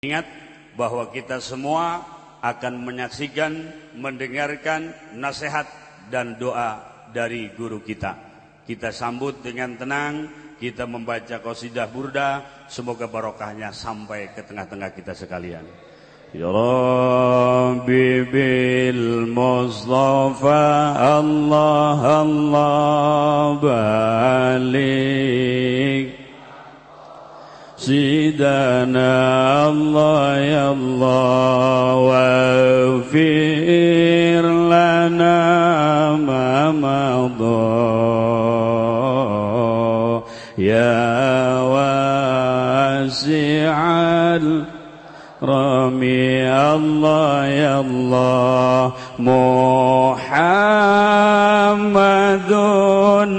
Ingat bahwa kita semua akan menyaksikan, mendengarkan nasihat dan doa dari guru kita. Kita sambut dengan tenang, kita membaca qasidah burda, semoga barokahnya sampai ke tengah-tengah kita sekalian. Ya Rabbi bil Mustafa Allah Allah balik سيدنا الله يا الله واغفر لنا ما مضى يا واسع رمي الله يا الله محمد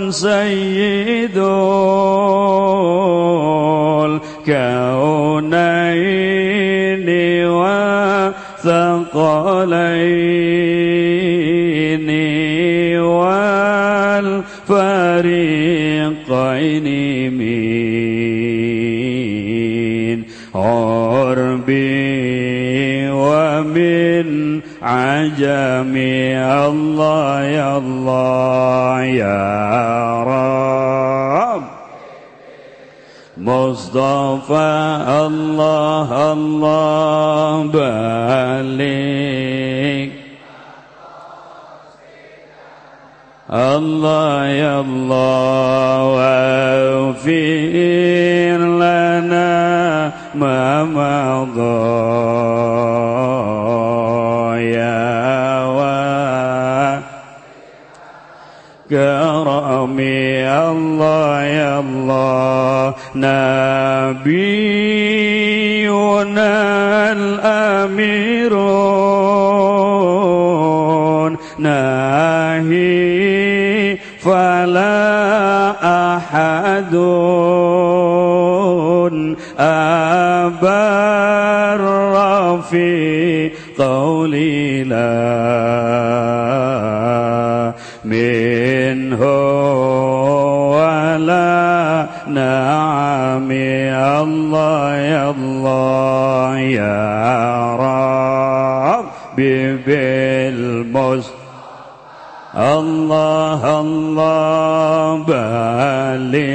سيد الكونين وثقلين والفريقين من عربي ومن عجمي الله يا الله يا رب. مصطفى الله الله بلغ الله يا الله واغفر لنا ما مضى كرمي الله يا الله. نبينا الأمير ناهي فلا أحد. أبر في قولي لا. منه ولا نعم يا الله يا الله يا رب بالمس الله الله بلغ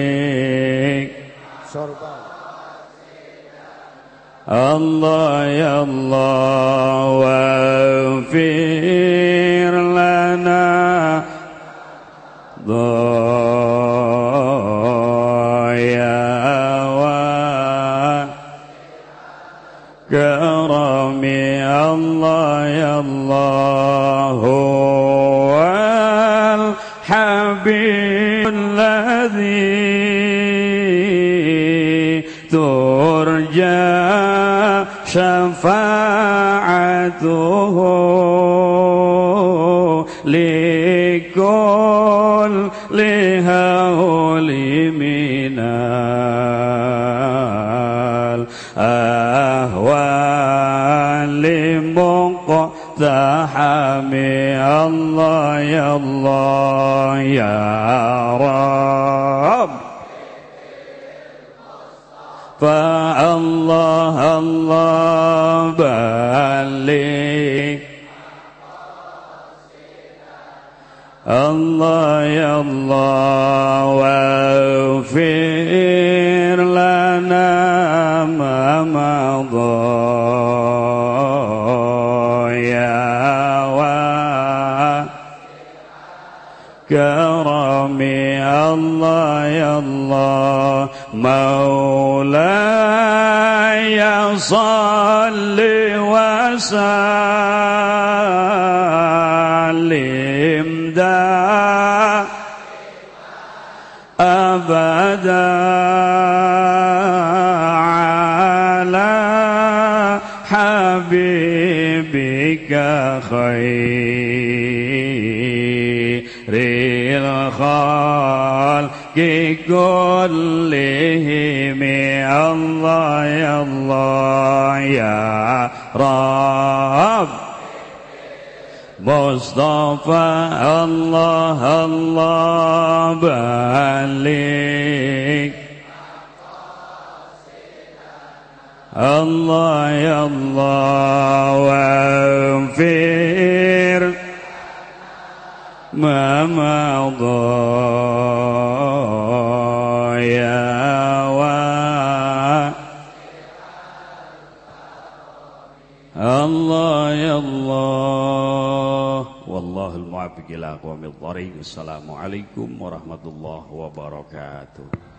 الله يا الله واغفر لنا. ضايا الله يا الله هو الحبيب الذي ترجى شفاعته لكل لهول الله يا الله يا رب. فالله الله بلغ. الله يا الله واغفر لنا ما مضى. كرمي الله يا الله. مولاي صل وسلم دا أبدا على حبيبك خير. الخلق كلهم الله يا الله يا رب. مصطفى الله الله بلغ الله يا الله واغفر ما مضى يا الله يا الله. والله الموفق إلى أقوام الطريق السلام عليكم ورحمة الله وبركاته.